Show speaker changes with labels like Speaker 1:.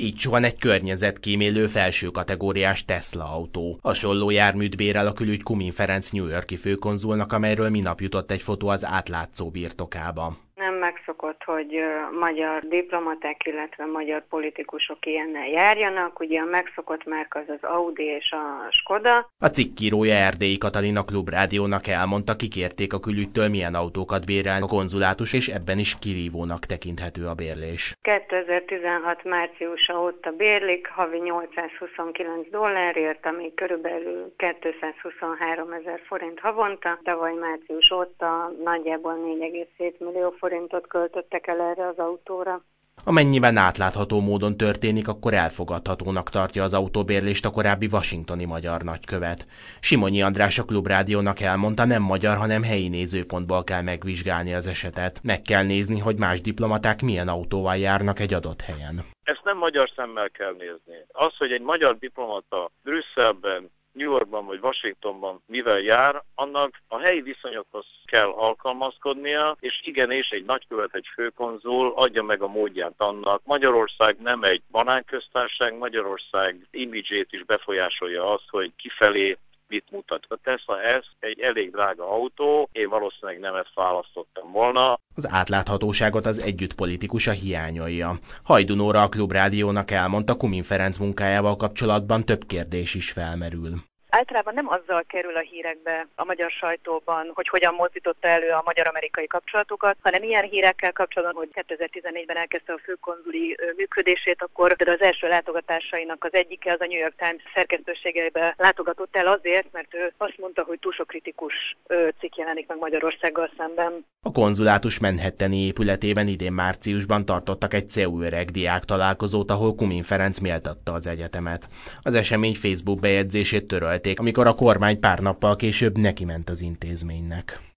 Speaker 1: Így suhan egy környezetkímélő felső kategóriás Tesla autó. Hasonló járműt bérel a külügy Kumin Ferenc New Yorki főkonzulnak, amelyről minap jutott egy fotó az átlátszó birtokába
Speaker 2: megszokott, hogy magyar diplomaták, illetve magyar politikusok ilyennel járjanak. Ugye a megszokott márka az az Audi és a Skoda.
Speaker 1: A cikkírója Erdélyi Katalina Klubrádiónak elmondta, kikérték a külügytől, milyen autókat bérel a konzulátus, és ebben is kirívónak tekinthető a bérlés.
Speaker 2: 2016 márciusa óta bérlik, havi 829 dollárért, ami körülbelül 223 ezer forint havonta. Tavaly március óta nagyjából 4,7 millió forintot költöttek el erre az autóra.
Speaker 1: Amennyiben átlátható módon történik, akkor elfogadhatónak tartja az autóbérlést a korábbi washingtoni magyar nagykövet. Simonyi András a Klubrádiónak elmondta, nem magyar, hanem helyi nézőpontból kell megvizsgálni az esetet. Meg kell nézni, hogy más diplomaták milyen autóval járnak egy adott helyen.
Speaker 3: Ezt nem magyar szemmel kell nézni. Az, hogy egy magyar diplomata Brüsszelben New Yorkban vagy Washingtonban mivel jár, annak a helyi viszonyokhoz kell alkalmazkodnia, és igenis egy nagykövet, egy főkonzul adja meg a módját annak. Magyarország nem egy banánköztárság, Magyarország imidzsét is befolyásolja az, hogy kifelé mit mutat. A Tesla S egy elég drága autó, én valószínűleg nem ezt választottam volna.
Speaker 1: Az átláthatóságot az együtt politikusa hiányolja. Hajdunóra a Klubrádiónak elmondta Kumin Ferenc munkájával kapcsolatban több kérdés is felmerül
Speaker 4: általában nem azzal kerül a hírekbe a magyar sajtóban, hogy hogyan mozdította elő a magyar-amerikai kapcsolatokat, hanem ilyen hírekkel kapcsolatban, hogy 2014-ben elkezdte a főkonzuli működését, akkor az első látogatásainak az egyike az a New York Times szerkesztőségeibe látogatott el azért, mert ő azt mondta, hogy túl sok kritikus cikk jelenik meg Magyarországgal szemben.
Speaker 1: A konzulátus Manhattani épületében idén márciusban tartottak egy CEU öreg diák találkozót, ahol Kumin Ferenc méltatta az egyetemet. Az esemény Facebook bejegyzését törölt törölték, amikor a kormány pár nappal később neki ment az intézménynek.